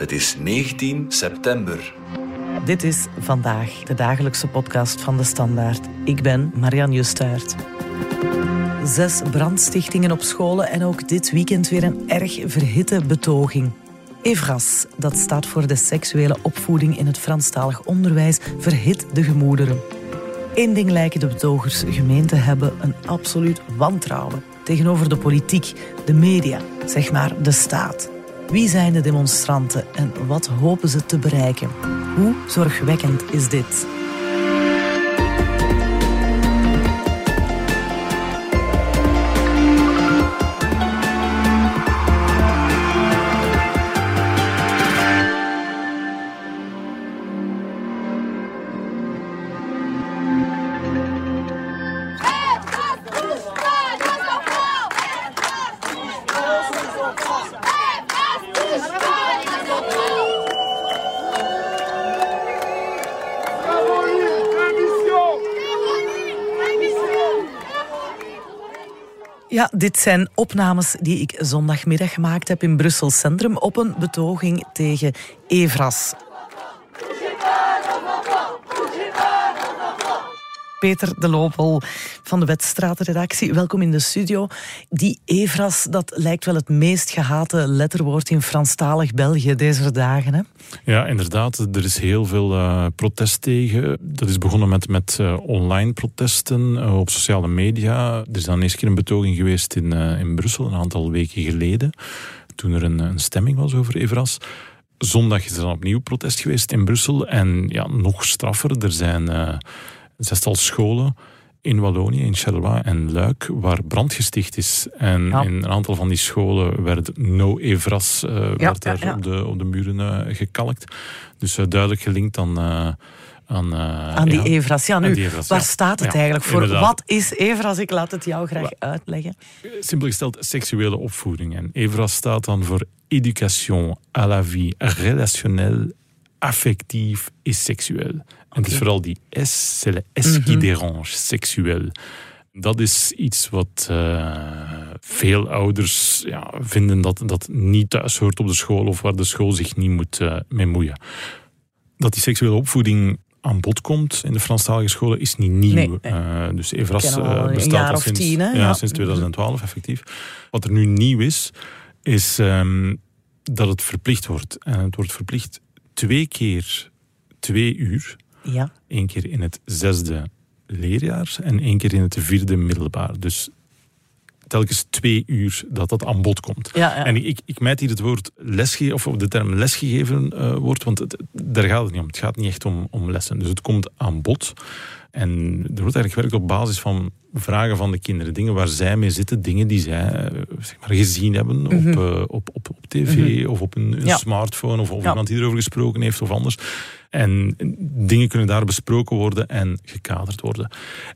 Het is 19 september. Dit is vandaag de dagelijkse podcast van de Standaard. Ik ben Marianne Justaert. Zes brandstichtingen op scholen en ook dit weekend weer een erg verhitte betoging. EVRAS, dat staat voor de seksuele opvoeding in het Franstalig onderwijs, verhit de gemoederen. Eén ding lijken de betogers gemeen te hebben: een absoluut wantrouwen tegenover de politiek, de media, zeg maar de staat. Wie zijn de demonstranten en wat hopen ze te bereiken? Hoe zorgwekkend is dit? Ja, dit zijn opnames die ik zondagmiddag gemaakt heb in Brussel Centrum op een betoging tegen Evras. Peter de Lopel van de Wetstraatredactie. Welkom in de studio. Die Evras, dat lijkt wel het meest gehate letterwoord in Franstalig België deze dagen. Hè? Ja, inderdaad. Er is heel veel uh, protest tegen. Dat is begonnen met, met uh, online protesten uh, op sociale media. Er is dan eens keer een betoging geweest in, in Brussel, een aantal weken geleden. Toen er een, een stemming was over Evras. Zondag is er dan opnieuw protest geweest in Brussel. En ja, nog straffer. Er zijn zestal scholen in Wallonië, in Charleroi en Luik, waar brand gesticht is. En in een aantal van die scholen werd No Evras uh, werd daar Op, de, op de muren uh, gekalkt. Dus uh, duidelijk gelinkt aan... aan, aan die Evras. Ja, nu, Evras, waar staat het eigenlijk voor? Inderdaad. Wat is Evras? Ik laat het jou graag uitleggen. Simpel gesteld, seksuele opvoeding. En Evras staat dan voor Éducation à la vie relationnelle, affectief et seksueel. En het is vooral die S, c'est S qui mhm. dérange, seksueel. Dat is iets wat uh, veel ouders ja, vinden dat dat niet thuis hoort op de school of waar de school zich niet moet uh, mee moeien. Dat die seksuele opvoeding aan bod komt in de Franstalige scholen is niet nieuw. Nee, nee. Uh, dus Evras bestaat al sinds, tien, ja, ja, sinds 2012 effectief. Wat er nu nieuw is, is um, dat het verplicht wordt. En het wordt verplicht twee keer twee uur ja. Eén keer in het zesde leerjaar en één keer in het vierde middelbaar. Dus telkens twee uur dat dat aan bod komt. Ja, ja. En ik, ik hier het woord lesgeven, of de term lesgegeven uh, wordt, want het, daar gaat het niet om. Het gaat niet echt om, om lessen. Dus het komt aan bod. En er wordt eigenlijk gewerkt op basis van vragen van de kinderen. Dingen waar zij mee zitten, dingen die zij eh, zeg maar, gezien hebben op, mhm. eh, op, op, op tv mhm. of op een, een smartphone of, of iemand die erover gesproken heeft of anders. En dingen kunnen daar besproken worden en gekaderd worden.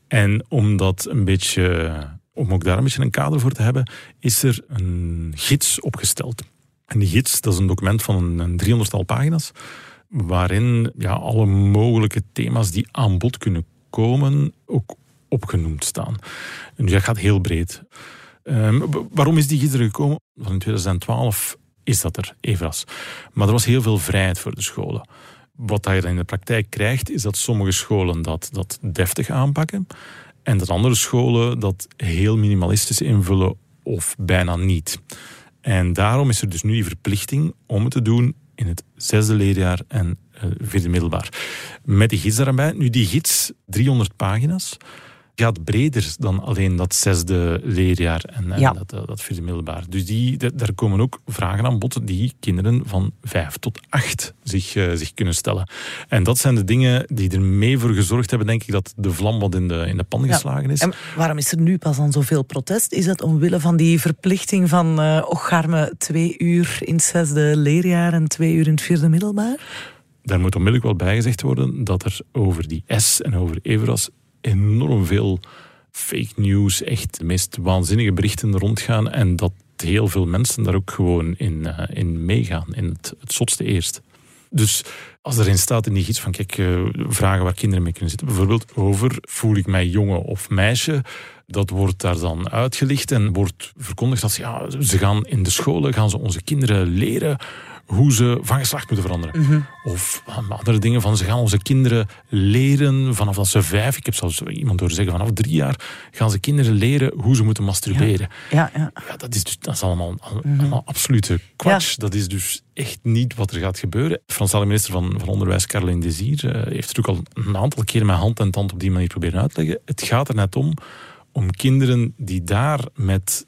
En om dat een beetje, om ook daar een beetje een kader voor te hebben, is er een gids opgesteld. En die gids, dat is een document van een, 300-tal pagina's, waarin ja, alle mogelijke thema's die aan bod kunnen komen, ook opgenoemd staan. En dat gaat heel breed. Um, waarom is die gids er gekomen? Van in 2012 is dat er, EVRAS. Maar er was heel veel vrijheid voor de scholen. Wat je dan in de praktijk krijgt, is dat sommige scholen dat, dat deftig aanpakken. En dat andere scholen dat heel minimalistisch invullen of bijna niet. En daarom is er dus nu die verplichting om het te doen in het zesde leerjaar en uh, vierde middelbaar. Met die gids daarbij. Nu, die gids, 300 pagina's gaat breder dan alleen dat zesde leerjaar en, dat, eh, dat vierde middelbaar. Dus die, daar komen ook vragen aan bod die kinderen van vijf tot acht zich, uh, zich kunnen stellen. En dat zijn de dingen die er mee voor gezorgd hebben, denk ik, dat de vlam wat in de, in de pan geslagen is. En waarom is er nu pas dan zoveel protest? Is dat omwille van die verplichting van uh, ocharme twee uur in het zesde leerjaar en twee uur in het vierde middelbaar? Daar moet onmiddellijk wel bijgezegd worden dat er over die S en over Everas enorm veel fake news, echt de meest waanzinnige berichten rondgaan. En dat heel veel mensen daar ook gewoon in, uh, in meegaan, in het, zotste eerst. Dus als erin staat in die gids van kijk, uh, vragen waar kinderen mee kunnen zitten, bijvoorbeeld over voel ik mij jongen of meisje, dat wordt daar dan uitgelicht en wordt verkondigd als ja, ze gaan in de scholen, gaan ze onze kinderen leren hoe ze van geslacht moeten veranderen. Mhm. Of andere dingen van ze gaan onze kinderen leren vanaf dat ze vijf, ik heb zelfs iemand horen zeggen vanaf drie jaar, gaan ze kinderen leren hoe ze moeten masturberen. Ja, ja. Ja, dat, is dus, dat is allemaal, allemaal absolute kwats. Dat is dus echt niet wat er gaat gebeuren. Franse minister van, van Onderwijs, Caroline Desir, eh, heeft het ook al een aantal keren met hand en tand op die manier proberen uitleggen. Het gaat er net om, om kinderen die daar met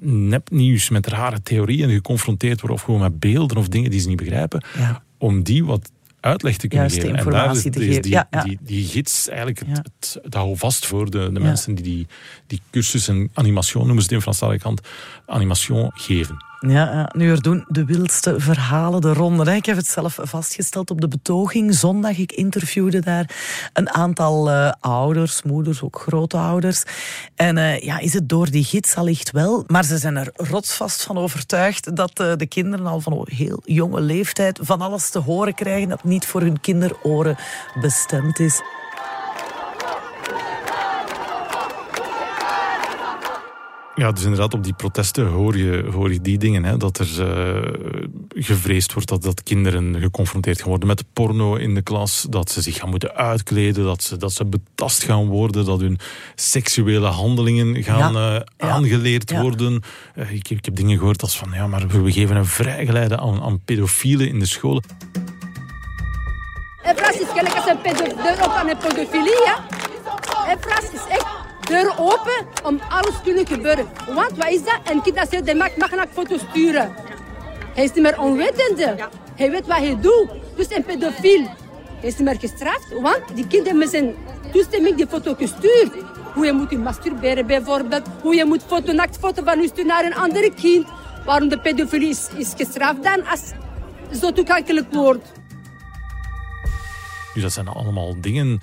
nepnieuws, met rare theorieën geconfronteerd worden, of gewoon met beelden of dingen die ze niet begrijpen, Ja. om die wat uitleg te kunnen geven. informatie en te daar is, geven. die, Ja, ja. Die, die gids eigenlijk het, het, het houvast voor de, de mensen die, die die cursus en animation, noemen ze het in Franstalige kant, animation geven. Ja, nu er doen de wildste verhalen de ronde. Ik heb het zelf vastgesteld op de betoging. Zondag, ik interviewde daar een aantal eh, ouders, moeders, ook grootouders. En eh, ja, is het door die gids allicht wel. Maar ze zijn er rotsvast van overtuigd dat eh, de kinderen al van heel jonge leeftijd van alles te horen krijgen dat niet voor hun kinderoren bestemd is. Ja, dus inderdaad, op die protesten hoor je, hoor je die dingen. Hè, dat er eh, gevreesd wordt dat, dat kinderen geconfronteerd gaan worden met porno in de klas. Dat ze zich gaan moeten uitkleden. Dat ze, dat ze betast gaan worden. Dat hun seksuele handelingen gaan Ja, eh, aangeleerd ja. worden. Eh, ik, ik heb dingen gehoord als van, ja, maar we geven een vrijgeleide aan, aan pedofielen in de scholen. En Frans is gelijk als een pedofilie, ja. En Frans is echt deur open om alles te kunnen gebeuren. Want wat is dat? Een kind dat zegt, mag, mag een foto sturen. Hij is niet meer onwetende. Hij weet wat hij doet. Dus een pedofiel. Hij is niet meer gestraft, want die kinderen met zijn toestemming die foto gestuurd. Hoe je moet je masturberen bijvoorbeeld. Hoe je moet foto, naaktfoto van je sturen naar een ander kind. Waarom de pedofilie is, is gestraft dan als zo toegankelijk wordt. Dus dat zijn allemaal dingen.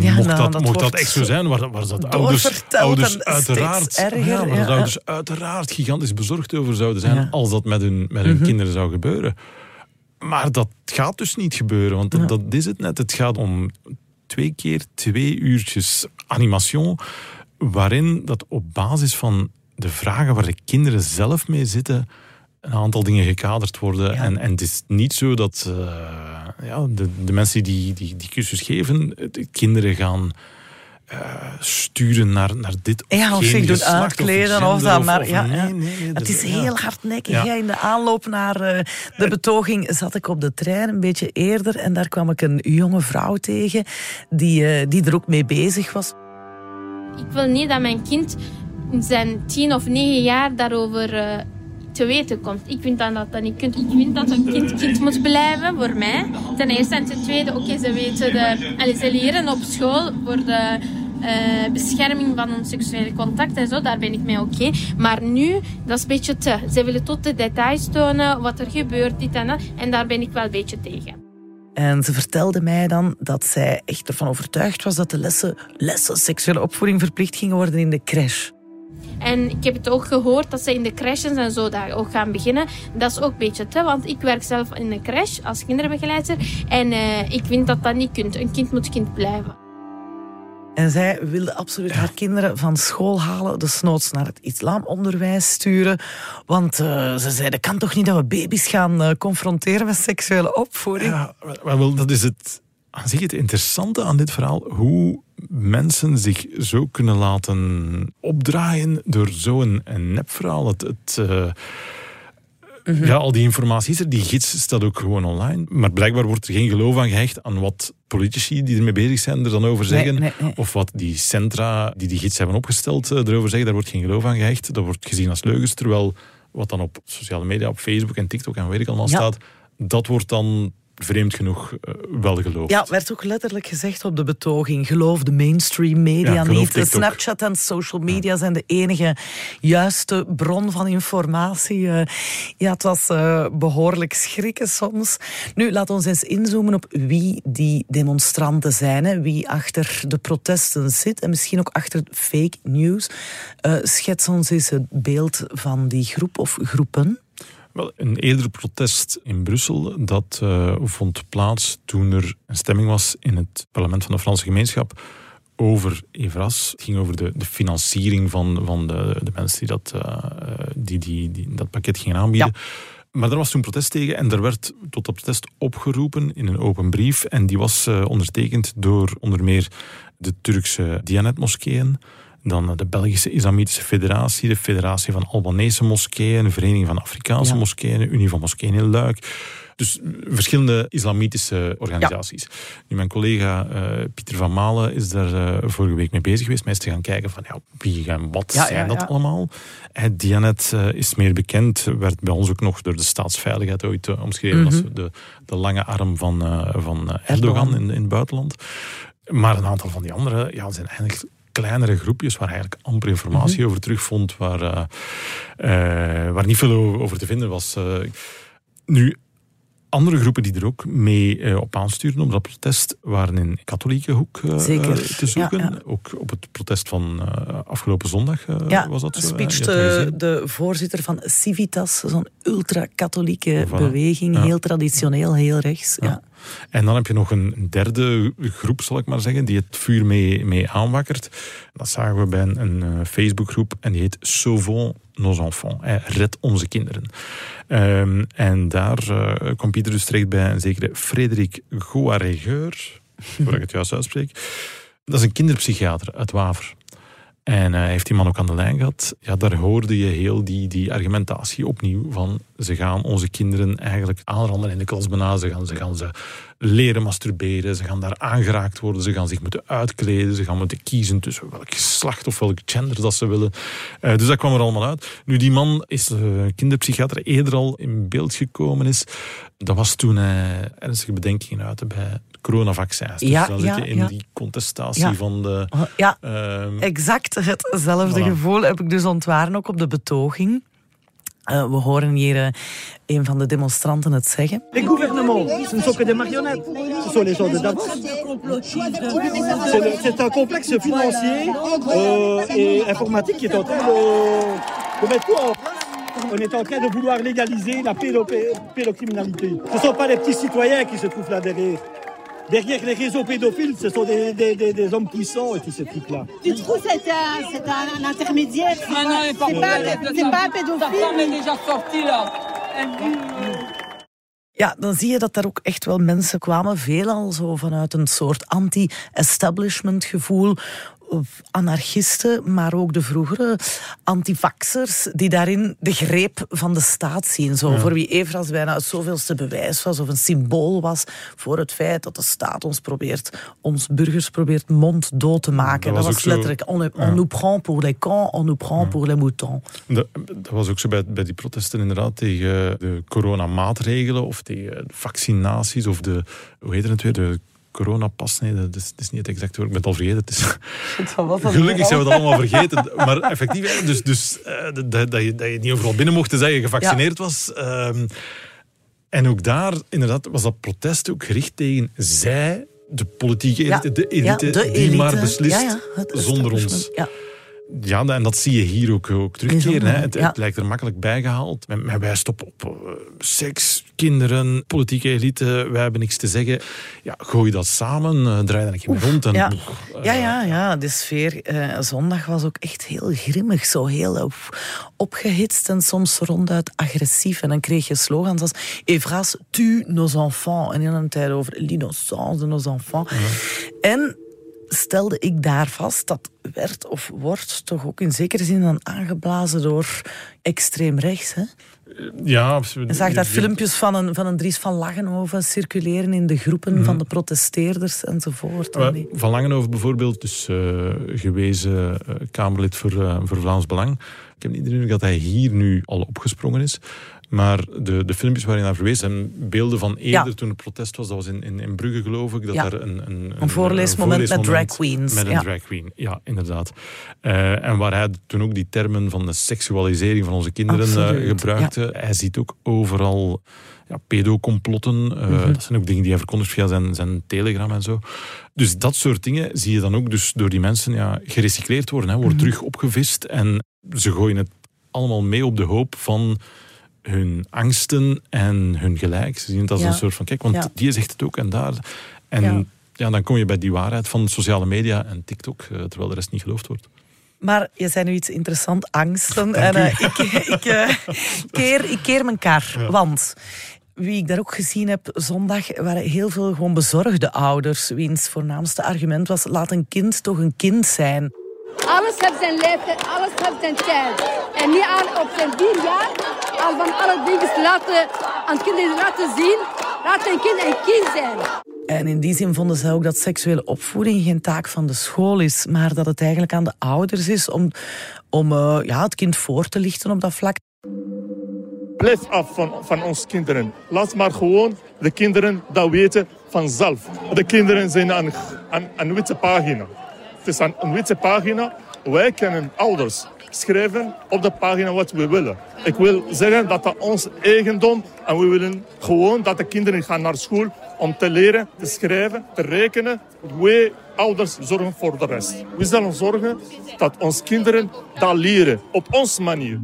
Ja, mocht nou, dat, dat mocht dat echt zo zijn, waar, waar dat ouders, ouders uiteraard, erger, ja, waar ja. ouders uiteraard gigantisch bezorgd over zouden zijn. Mhm. als dat met hun, met hun kinderen zou gebeuren. Maar dat gaat dus niet gebeuren, want dat, dat is het net. Het gaat om twee keer twee uurtjes animation, waarin dat op basis van de vragen waar de kinderen zelf mee zitten, een aantal dingen gekaderd worden. Ja. En, en het is niet zo dat eh, ja, de, de mensen die, die die cursus geven, de kinderen gaan eh, sturen naar, naar dit of Ja, of zich doen uitkleden of, of gender dat. Maar of- ja, nee, ja. nee, nee, het is ja. heel hardnekkig. Ja. hè. In de aanloop naar eh, de betoging zat ik op de trein een beetje eerder. En daar kwam ik een jonge vrouw tegen die, eh, die er ook mee bezig was. Ik wil niet dat mijn kind in zijn tien of negen jaar daarover eh, te weten komt. Ik vind dan dat dat kunt. Ik vind dat een kind kind moet blijven, voor mij. Ten eerste. En ten tweede, oké, ze weten ze leren op school voor de eh, bescherming van ons seksuele contact en zo. Daar ben ik mee oké. Maar nu, dat is een beetje te. Ze willen tot de details tonen, wat er gebeurt, dit en. En daar ben ik wel een beetje tegen. En ze vertelde mij dan dat zij echt ervan overtuigd was dat de lessen, lessen seksuele opvoeding verplicht gingen worden in de crash. En ik heb het ook gehoord dat ze in de crashes en zo daar ook gaan beginnen. Dat is ook een beetje te, want ik werk zelf in een crash als kinderbegeleidster. En eh, ik vind dat dat niet kunt. Een kind moet kind blijven. En zij wilde absoluut haar kinderen van school halen, de snoots naar het islamonderwijs sturen. Want eh, ze zei, dat kan toch niet dat we baby's gaan eh, confronteren met seksuele opvoeding? Ja, maar- maar wel, dat is het, aan zich het interessante aan dit verhaal. Hoe mensen zich zo kunnen laten opdraaien door zo'n nepverhaal. Het, het, eh, Ja, al die informatie is er. Die gids staat ook gewoon online. Maar blijkbaar wordt er geen geloof aan gehecht aan wat politici die ermee bezig zijn er dan over zeggen. nee, nee. Of wat die centra die die gids hebben opgesteld eh, erover zeggen. Daar wordt geen geloof aan gehecht. Dat wordt gezien als leugens. Terwijl wat dan op sociale media, op Facebook en TikTok en weet ik allemaal Ja. staat, dat wordt dan vreemd genoeg eh, wel geloofd. Ja, werd ook letterlijk gezegd op de betoging. Geloof de mainstream media Ja, niet. TikTok. Snapchat en social media zijn de enige juiste bron van informatie. Eh, ja, het was eh, behoorlijk schrikken soms. Nu, laat ons eens inzoomen op wie die demonstranten zijn. Hè. Wie achter de protesten zit en misschien ook achter fake news. Schets ons eens het beeld van die groep of groepen. Wel, een eerder protest in Brussel, dat eh, vond plaats toen er een stemming was in het parlement van de Franse gemeenschap over Evras. Het ging over de, de financiering van, van de, de mensen die dat, eh, die, die, die dat pakket gingen aanbieden. Maar er was toen protest tegen en er werd tot dat protest opgeroepen in een open brief. En die was uh, ondertekend door onder meer de Turkse Dianet-moskeeën, dan de Belgische Islamitische Federatie, de Federatie van Albanese Moskeeën, de Vereniging van Afrikaanse ja. Moskeeën, de Unie van Moskeeën in Luik. Dus verschillende islamitische organisaties. Nu, mijn collega uh, Pieter van Malen is daar uh, vorige week mee bezig geweest. Is te gaan kijken van ja, wie en wat ja, zijn dat allemaal. Het Dianet uh, is meer bekend, werd bij ons ook nog door de staatsveiligheid ooit omschreven mm -hmm. als de, de lange arm van, van Erdogan in, in het buitenland. Maar een aantal van die andere ja, zijn eigenlijk kleinere groepjes waar eigenlijk amper informatie mm -hmm. over terugvond, waar, uh, uh, waar niet veel over te vinden was. Uh, nu, andere groepen die er ook mee op aansturen op dat protest waren in katholieke hoek te zoeken. Ja, ja. Ook op het protest van afgelopen zondag ja, was dat zo. speech de, de, voorzitter van Civitas, zo'n ultra-katholieke voilà. beweging, heel traditioneel, heel rechts. Ja. En dan heb je nog een derde groep, zal ik maar zeggen, die het vuur mee, mee aanwakkert. Dat zagen we bij een, een Facebookgroep en die heet Sauvons nos enfants. Eh, red onze kinderen. Um, en daar uh, kwam Pieter dus terecht bij een zekere Frederik Goaregeur, waar ik het juist uitspreek. Dat is een kinderpsychiater uit Waver. En uh, heeft die man ook aan de lijn gehad. Ja, daar hoorde je heel die, die argumentatie opnieuw van ze gaan onze kinderen eigenlijk aanranden in de klas. Ze gaan, ze gaan ze leren masturberen, ze gaan daar aangeraakt worden, ze gaan zich moeten uitkleden, ze gaan moeten kiezen tussen welk geslacht of welk gender dat ze willen. Uh, dus dat kwam er allemaal uit. Nu, die man is uh, kinderpsychiater eerder al in beeld gekomen is. Dat was toen hij ernstige bedenkingen uitte bij coronavaccins. Dus ja, dan ja, zit je in ja. die contestatie van de... Ja, um, exact hetzelfde voilà. gevoel heb ik dus ontwaren ook op de betoging. Uh, we horen hier uh, een van de demonstranten het zeggen. Les gouvernements, ce ne sont que des marionnettes. Ce sont les gens de Davos. C'est un complexe financier euh, et informatique qui est en train de, de mettre tout en place. On est en train de vouloir légaliser la pédocriminalité. Ce ne sont pas les petits citoyens qui se trouvent là derrière. Derrière les réseaux pédophiles, ce sont des, des, des, des hommes puissants et tous ces trucs-là. Tu trouves que c'est un, c'est un, un intermédiaire Ah non, pas, C'est pas, c'est pas un pédophile Ta femme est déjà sortie là. Ja, dan zie je dat daar ook echt wel mensen kwamen, veelal zo vanuit een soort anti-establishment gevoel anarchisten, maar ook de vroegere antivaxers, die daarin de greep van de staat zien. Zo, ja. Voor wie Evras bijna het zoveelste bewijs was of een symbool was voor het feit dat de staat ons probeert, ons burgers probeert monddood te maken. Dat, dat was, letterlijk, on, on ja. nous prend pour les camps, on nous prend ja. pour les moutons. Dat, dat, was ook zo bij, bij die protesten inderdaad tegen de coronamaatregelen of tegen vaccinaties of de, hoe heet het weer, de coronapas, nee, dat is, dat is, niet het exacte woord. Ik ben het al vergeten. Het is... Gelukkig zijn we het allemaal vergeten. Maar effectief, dus, dus uh, dat, dat, je, dat je niet overal binnen mocht zeggen je gevaccineerd ja. was. Um, en ook daar, inderdaad, was dat protest ook gericht tegen zij, de politieke elite, ja. de elite, ja, de die maar beslist zonder ons. Ja, en dat zie je hier ook, ook terugkeren. Hè. Het, ja. het, lijkt er makkelijk bijgehaald. Maar wij stoppen op uh, seks, kinderen, politieke elite. Wij hebben niks te zeggen. Ja, gooi dat samen, uh, draai dan een keer rond. En, ja. Uh, ja, ja, ja, de sfeer zondag was ook echt heel grimmig. Zo heel opgehitst en soms ronduit agressief. En dan kreeg je slogans als Evras, tu nos enfants. En in een tijd over l'innocence de nos enfants. En stelde ik daar vast dat werd of wordt toch ook in zekere zin dan aangeblazen door extreem rechts. Hè? Ja, absoluut. Je zag daar filmpjes van een, van een Dries van Langenhoven circuleren in de groepen mm. van de protesteerders enzovoort. Van Langenhoven bijvoorbeeld, dus uh, gewezen uh, Kamerlid voor, uh, voor Vlaams Belang. Ik heb niet de indruk dat hij hier nu al opgesprongen is. Maar de, de filmpjes waarin naar verwees zijn beelden van eerder ja. toen het protest was. Dat was in, in, in Brugge, geloof ik. Dat ja. er een, een, een, voorleesmoment, een voorleesmoment met drag queens. Met een ja. drag queen, ja, inderdaad. Uh, en waar hij toen ook die termen van de seksualisering van onze kinderen uh, gebruikte. Hij ziet ook overal ja, pedocomplotten. Uh, mm -hmm. Dat zijn ook dingen die hij verkondigt via zijn, zijn telegram en zo. Dus dat soort dingen zie je dan ook dus door die mensen ja, gerecycleerd worden. Hè, wordt mm -hmm. terug opgevist en ze gooien het allemaal mee op de hoop van hun angsten en hun gelijk. Ze zien het als ja. een soort van, kijk, want ja. die zegt het ook en daar. En ja. ja. dan kom je bij die waarheid van sociale media en TikTok, terwijl de rest niet geloofd wordt. Maar je zei nu iets interessant, angsten. En uh, ik, ik, uh, keer, ik keer mijn kar. Want wie ik daar ook gezien heb zondag, waren heel veel gewoon bezorgde ouders. Wiens voornaamste argument was: laat een kind toch een kind zijn. Alles heeft zijn leeftijd, alles heeft zijn tijd. En niet aan op zijn vier jaar al van alle dingen laten, aan kinderen laten zien, laat een kind een kind zijn. En in die zin vonden zij ook dat seksuele opvoeding geen taak van de school is, maar dat het eigenlijk aan de ouders is om, om uh, ja, het kind voor te lichten op dat vlak. Blijf af van, van onze kinderen. Laat maar gewoon de kinderen dat weten vanzelf. De kinderen zijn aan een witte pagina. Het is een, witte pagina. Wij kunnen ouders schrijven op de pagina wat we willen. Ik wil zeggen dat dat ons eigendom en we willen gewoon dat de kinderen gaan naar school om te leren, te schrijven, te rekenen. Wij ouders zorgen voor de rest. We zullen zorgen dat onze kinderen dat leren op onze manier.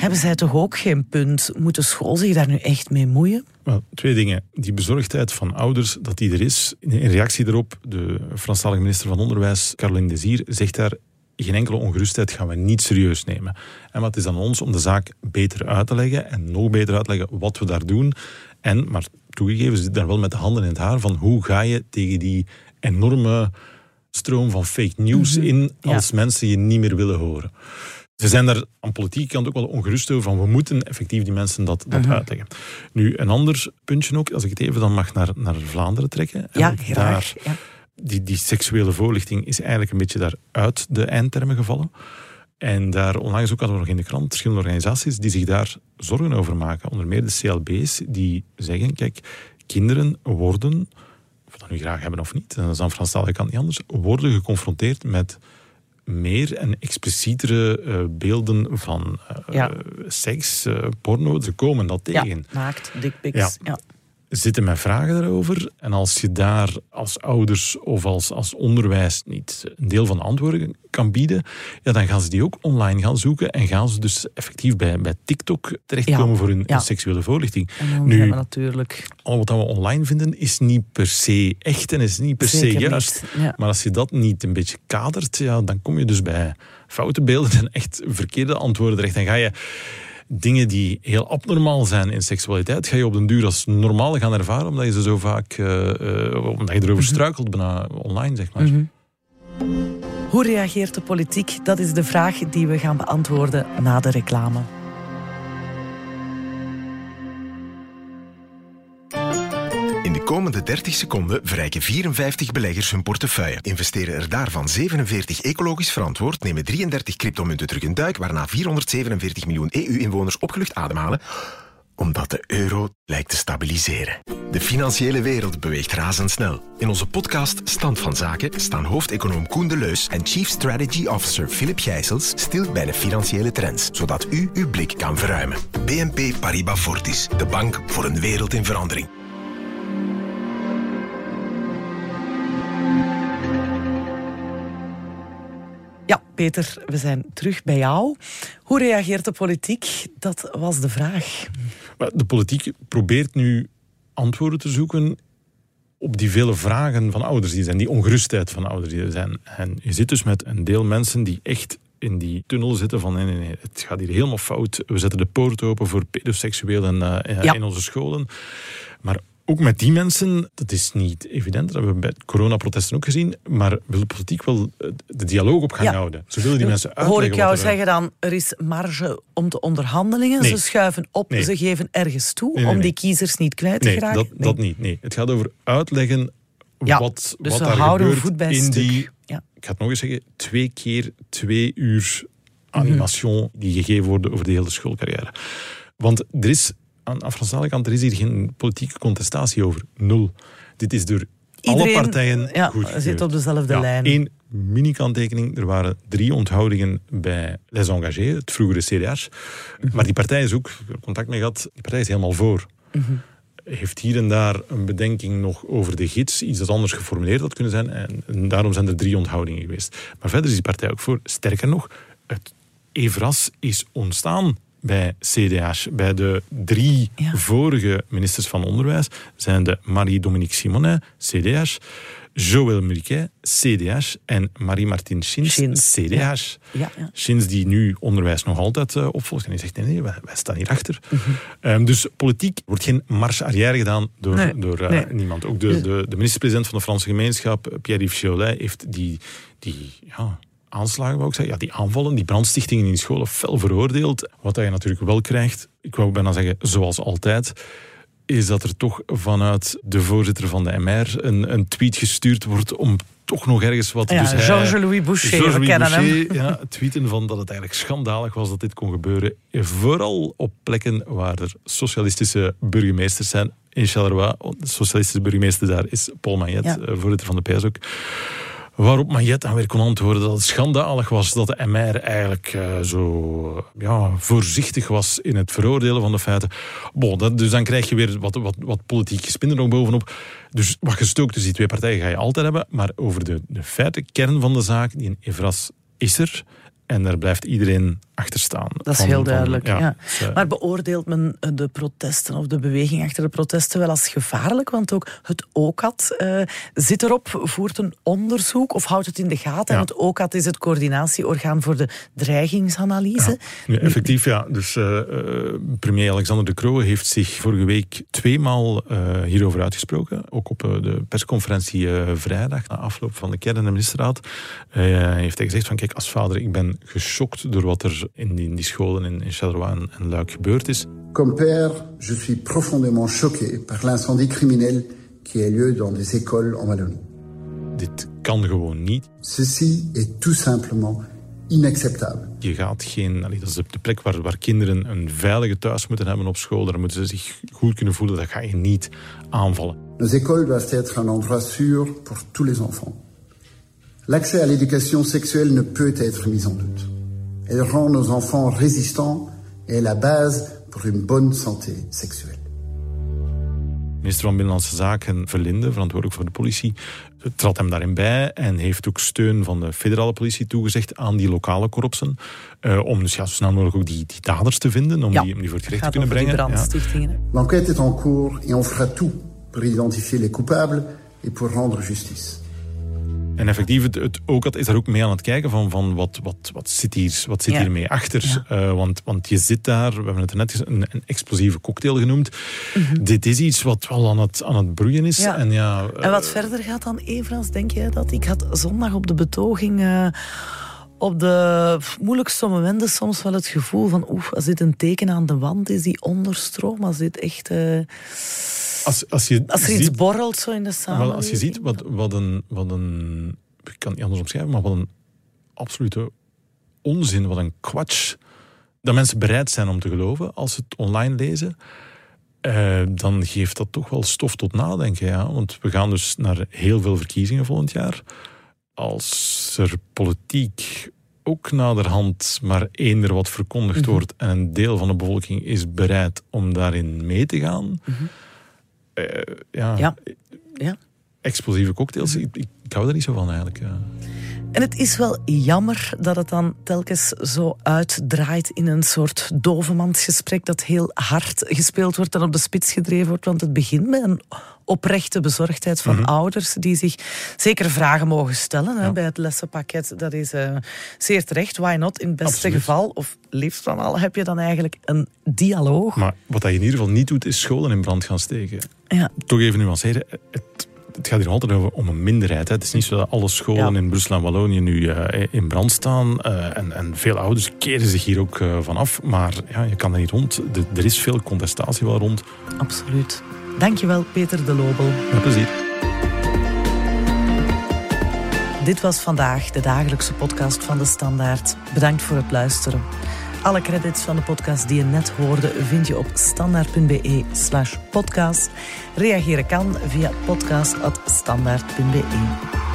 Hebben zij toch ook geen punt? Moet de school zich daar nu echt mee moeien? Wel, twee dingen. Die bezorgdheid van ouders, dat die er is. In reactie daarop, de Franstalige minister van Onderwijs, Caroline Desir, zegt daar geen enkele ongerustheid gaan we niet serieus nemen. En wat is aan ons om de zaak beter uit te leggen en nog beter uit te leggen wat we daar doen. En, maar toegegeven, zit daar wel met de handen in het haar van hoe ga je tegen die enorme stroom van fake news mhm. in als mensen je niet meer willen horen. Ze zijn daar aan politieke kant ook wel ongerust over van we moeten effectief die mensen dat, dat uh-huh. uitleggen. Nu, een ander puntje ook, als ik het even dan mag naar, naar Vlaanderen trekken. Ja, graag. Daar, ja. Die, die seksuele voorlichting is eigenlijk een beetje daar uit de eindtermen gevallen. En daar onlangs ook hadden we nog in de krant verschillende organisaties die zich daar zorgen over maken. Onder meer de CLB's, die zeggen, kijk, kinderen worden, of we dat nu graag hebben of niet, dat is aan Franstalige kant niet anders, worden geconfronteerd met meer en explicietere uh, beelden van uh, ja. seks, uh, porno. Ze komen dat tegen. Ja, naakt, dickpics. Ja. ja zitten met vragen daarover. En als je daar als ouders of als, als onderwijs niet een deel van de antwoorden kan bieden, ja, dan gaan ze die ook online gaan zoeken en gaan ze dus effectief bij, bij TikTok terechtkomen voor hun, seksuele voorlichting. nu, natuurlijk. Al wat we online vinden is niet per se echt en is niet per se juist. Maar als je dat niet een beetje kadert, ja, dan kom je dus bij foute beelden en echt verkeerde antwoorden terecht. Dan ga je dingen die heel abnormaal zijn in seksualiteit, ga je op den duur als normaal gaan ervaren, omdat je ze zo vaak, uh, uh, omdat je erover mhm. struikelt bijna online, zeg maar. Mhm. Hoe reageert de politiek? Dat is de vraag die we gaan beantwoorden na de reclame. Komende 30 seconden verrijken 54 beleggers hun portefeuille. Investeren er daarvan 47 ecologisch verantwoord, nemen 33 cryptomunten terug een duik, waarna 447 miljoen EU-inwoners opgelucht ademhalen omdat de euro lijkt te stabiliseren. De financiële wereld beweegt razendsnel. In onze podcast Stand van Zaken staan hoofdeconoom Koen de Leus en Chief Strategy Officer Philip Gijsels stil bij de financiële trends, zodat u uw blik kan verruimen. BNP Paribas Fortis, de bank voor een wereld in verandering. Ja, Peter, we zijn terug bij jou. Hoe reageert de politiek? Dat was de vraag. De politiek probeert nu antwoorden te zoeken op die vele vragen van ouders die zijn, die ongerustheid van ouders die er zijn. En je zit dus met een deel mensen die echt in die tunnel zitten van nee, nee, nee, het gaat hier helemaal fout. We zetten de poort open voor pedoseksuelen uh, ja. in onze scholen. Maar ook met die mensen, dat is niet evident, dat hebben we bij coronaprotesten ook gezien, maar wil de politiek wel de dialoog op gaan houden. Ze willen die mensen uitleggen. Hoor ik jou zeggen dan, er is marge om de onderhandelingen, ze schuiven op, ze geven ergens toe om die kiezers niet kwijt te geraken? Dat, nee, dat niet. Nee. Het gaat over uitleggen wat, dus wat daar gebeurt in die, ja. ik ga het nog eens zeggen, twee keer twee uur animation die gegeven worden over de hele schoolcarrière. Want er is aan, aan Franse kant, er is hier geen politieke contestatie over. Nul. Dit is door alle partijen ja, goed zit op dezelfde lijn. Eén mini-kanttekening. Er waren drie onthoudingen bij Les Engagés, het vroegere CDH. Mhm. Maar die partij is ook, contact mee gehad, die partij is helemaal voor. Mhm. Heeft hier en daar een bedenking nog over de gids, iets dat anders geformuleerd had kunnen zijn. En, en daarom zijn er drie onthoudingen geweest. Maar verder is die partij ook voor. Sterker nog, het EVRAS is ontstaan bij CDH. Bij de drie vorige ministers van Onderwijs zijn de Marie-Dominique Simonet, CDH, Joël Muriquet, CDH en Marie-Martine Schins, Schins, CDH. ja. Ja, ja. Schins die nu onderwijs nog altijd eh, opvolgt. En die zegt, nee, nee, wij, wij staan hierachter. Mhm. Ehm, dus politiek wordt geen marche arrière gedaan door, Nee, door eh, nee. niemand. Ook de, de, de minister-president van de Franse gemeenschap, Pierre-Yves heeft die, die ja, aanslagen, wou ik zeggen, ja, die aanvallen, die brandstichtingen in scholen fel veroordeeld. Wat je natuurlijk wel krijgt, ik wou bijna zeggen, zoals altijd, is dat er toch vanuit de voorzitter van de MR een, een tweet gestuurd wordt om toch nog ergens wat... Ja, dus Georges-Louis Boucher, we kennen hem. Boucher, ja, tweeten van dat het eigenlijk schandalig was dat dit kon gebeuren. Vooral op plekken waar er socialistische burgemeesters zijn. In Charleroi, de socialistische burgemeester daar is Paul Magnet, Ja. eh, voorzitter van de PS ook. Waarop Magnet dan weer kon antwoorden dat het schandalig was dat de MR eigenlijk eh, zo ja, voorzichtig was in het veroordelen van de feiten. Bon, dus dan krijg je weer wat, wat, wat politiek nog bovenop. Dus wat gestookt tussen die twee partijen ga je altijd hebben. Maar over de, de feiten, kern van de zaak, die in Evras is er. En daar blijft iedereen achter staan. Dat is Van- heel van- duidelijk. ja. dus, eh, Maar beoordeelt men eh, de protesten of de beweging achter de protesten wel als gevaarlijk? Want ook het OCAT eh, zit erop, voert een onderzoek of houdt het in de gaten. Ja. En het OCAT is het coördinatieorgaan voor de dreigingsanalyse. Effectief, ja. Dus premier Alexander De Croo heeft zich vorige week tweemaal hierover uitgesproken. Ook op de persconferentie vrijdag, na afloop van de kern- en de ministerraad. heeft hij gezegd van, kijk, als vader, ik ben geschokt door wat er in die, in die scholen in, in Charleroi en, en Luik gebeurd is. Comme père, je suis profondément choqué par l'incendie criminel qui a lieu dans des écoles en Wallonie. Dit kan gewoon niet. Ceci est tout simplement inacceptable. Je gaat geen, dat is de plek waar, waar kinderen een veilige thuis moeten hebben op school. Daar moeten ze zich goed kunnen voelen. Dat ga je niet aanvallen. Nos écoles doivent être un endroit sûr pour tous les enfants. L'accès à l'éducation sexuelle ne peut être mis en doute. Elle rend nos enfants résistants et est la base pour une bonne santé seksuele. Minister van Binnenlandse Zaken Verlinde, verantwoordelijk voor de politie, trad hem daarin bij en heeft ook steun van de federale politie toegezegd aan die lokale korpsen. eh, om dus ja, zo snel mogelijk ook die, die daders te vinden, om, Ja, die, om die voor het gerecht te kunnen brengen. Ja. L'enquête est en cours et on fera tout pour identifier les coupables et pour rendre justice. En effectief, het, het OCAT is daar ook mee aan het kijken van, van wat, wat, wat zit, hier, wat zit Ja. hiermee achter. Ja. Eh, want, want je zit daar, we hebben het net een, een explosieve cocktail genoemd. Dit is iets wat wel aan het, aan het broeien is. Mhm. Ja. En, ja, En wat eh, verder gaat dan, Evras, denk jij dat? Ik had zondag op de betoging... eh, op de moeilijkste momenten soms wel het gevoel van... Oef, als dit een teken aan de wand is, die onderstroom, als dit echt... als, als, je als er ziet, iets borrelt zo in de samenleving. als je ziet wat, wat, een, wat een... Ik kan het niet anders omschrijven, maar wat een absolute onzin, wat een kwatsch. Dat mensen bereid zijn om te geloven als ze het online lezen. eh, dan geeft dat toch wel stof tot nadenken. Ja? Want we gaan dus naar heel veel verkiezingen volgend jaar. Als er politiek ook naderhand maar eender wat verkondigd Mhm. wordt en een deel van de bevolking is bereid om daarin mee te gaan. eh, ja, Ja. Ja. Explosieve cocktails, ik, ik, ik hou er niet zo van eigenlijk. Ja. En het is wel jammer dat het dan telkens zo uitdraait in een soort dovenmansgesprek dat heel hard gespeeld wordt en op de spits gedreven wordt. Want het begint met een oprechte bezorgdheid van ouders die zich zeker vragen mogen stellen hè, bij het lessenpakket. Dat is eh, zeer terecht. Why not? In het beste Absoluut. geval, of liefst van al, heb je dan eigenlijk een dialoog. Maar wat hij in ieder geval niet doet, is scholen in brand gaan steken. Ja. Toch even nuanceren, het, het gaat hier altijd over om een minderheid. Hè. Het is niet zo dat alle scholen Ja. in Brussel en Wallonië nu eh, in brand staan. eh, en, en veel ouders keren zich hier ook eh, vanaf. Maar ja, je kan er niet rond. De- er is veel contestatie wel rond. Absoluut. Dankjewel, Peter de Lobel. Met plezier. Dit was vandaag de dagelijkse podcast van de Standaard. Bedankt voor het luisteren. Alle credits van de podcast die je net hoorde vind je op standaard.be slash podcast. Reageren kan via podcast.standaard.be.